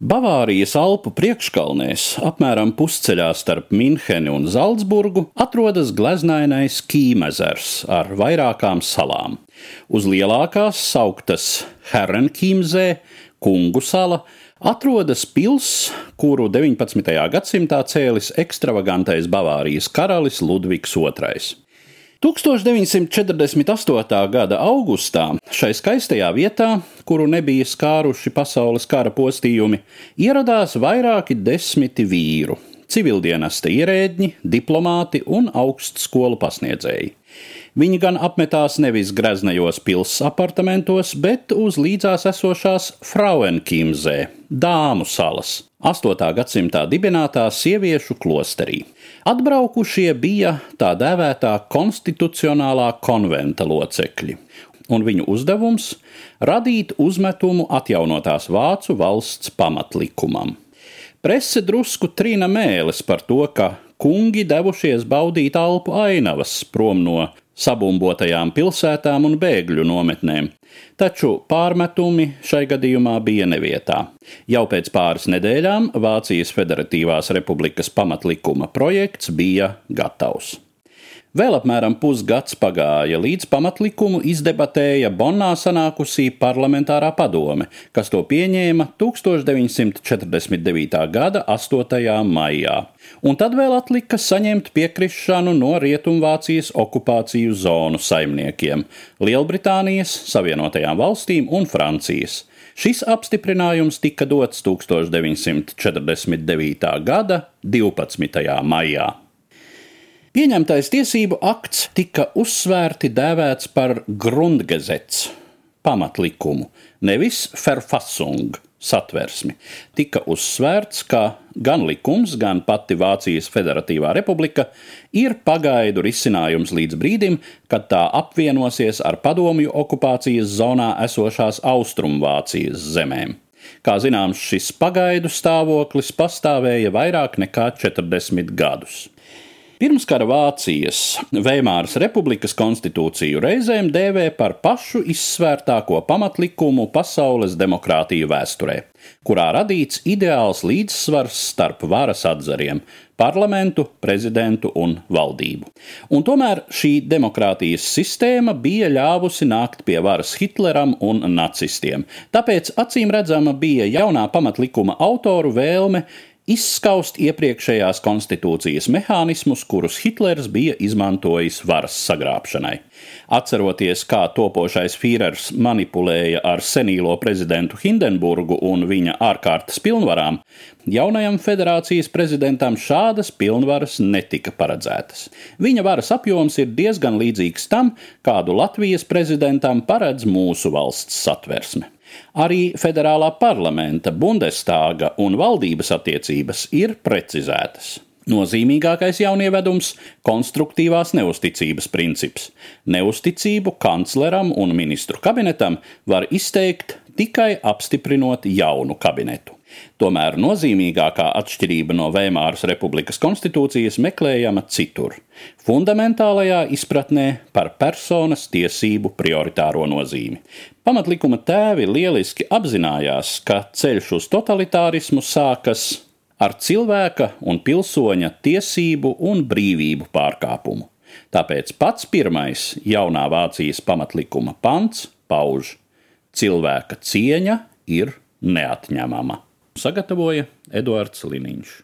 Bavārijas Alpu priekškalnēs, apmēram pusceļā starp Minheni un Zaldzburgu, atrodas gleznainais Kīmezers ar vairākām salām. Uz lielākās, sauktas Herrenkīmzē, Kungu sala, atrodas pils, kuru 19. gadsimtā cēlis ekstravagantais Bavārijas karalis Ludvigs II. 1948. gada augustā šai skaistajā vietā, kuru nebija skāruši pasaules kara postījumi, ieradās vairāki desmiti vīru - civildienesta ierēdņi, diplomāti un augstskolu pasniedzēji. Viņi gan apmetās nevis greznajos pilsētas apartamentos, bet uz līdzās esošās Frauenkimzē, Dāmu salas, 8. gadsimtā dibinātā sieviešu klosterī. Atbraukušie bija tā dēvētā konstitucionālā konventa locekļi, un viņu uzdevums - radīt uzmetumu atjaunotās Vācu valsts pamatlikumam. Prese drusku trīna mēlis par to, ka kungi devušies baudīt alpu ainavas prom no sabumbotajām pilsētām un bēgļu nometnēm, taču pārmetumi šai gadījumā bija nevietā. Jau pēc pāris nedēļām Vācijas Federatīvās Republikas pamatlikuma projekts bija gatavs. Vēl apmēram pusgads pagāja, līdz pamatlikumu izdebatēja Bonnā sanākusī parlamentārā padome, kas to pieņēma 1949. gada 8. maijā. Un tad vēl atlika saņemt piekrišanu no Rietumvācijas okupāciju zonu saimniekiem - Lielbritānijas, Savienotajām valstīm un Francijas. Šis apstiprinājums tika dots 1949. gada 12. maijā. Pieņemtais tiesību akts tika uzsvērti dēvēts par Grundgesetz, pamatlikumu, nevis Verfassung satversmi. Tika uzsvērts, ka gan likums, gan pati Vācijas Federatīvā republika ir pagaidu risinājums līdz brīdim, kad tā apvienosies ar padomju okupācijas zonā esošās Austrumvācijas zemēm. Kā zināms, šis pagaidu stāvoklis pastāvēja vairāk nekā 40 gadus. Pirmskara Vācijas Veimāras republikas konstitūciju reizēm dēvē par pašu izsvērtāko pamatlikumu pasaules demokrātiju vēsturē, kurā radīts ideāls līdzsvars starp varas atzariem - parlamentu, prezidentu un valdību. Un tomēr šī demokrātijas sistēma bija ļāvusi nākt pie varas Hitleram un nacistiem, tāpēc acīm redzama bija jaunā pamatlikuma autoru vēlme izskaust iepriekšējās konstitūcijas mehānismus, kurus Hitlers bija izmantojis varas sagrābšanai. Atceroties, kā topošais Führers manipulēja ar senīlo prezidentu Hindenburgu un viņa ārkārtas pilnvarām, jaunajam federācijas prezidentam šādas pilnvaras netika paredzētas. Viņa varas apjoms ir diezgan līdzīgs tam, kādu Latvijas prezidentam paredz mūsu valsts satversme. Arī federālā parlamenta, Bundestāga un valdības attiecības ir precizētas. Nozīmīgākais jaunievedums - konstruktīvās neusticības princips. Neusticību kancleram un ministru kabinetam var izteikt tikai apstiprinot jaunu kabinetu. Tomēr nozīmīgākā atšķirība no Veimāras republikas konstitūcijas meklējama citur - fundamentālajā izpratnē par personas tiesību prioritāro nozīmi. Pamatlikuma tēvi lieliski apzinājās, ka ceļš uz totalitārismu sākas ar cilvēka un pilsoņa tiesību un brīvību pārkāpumu. Tāpēc pats pirmais jaunā Vācijas pamatlikuma pants pauž: cilvēka cieņa ir neatņemama sagatavoja Eduards Liniņš.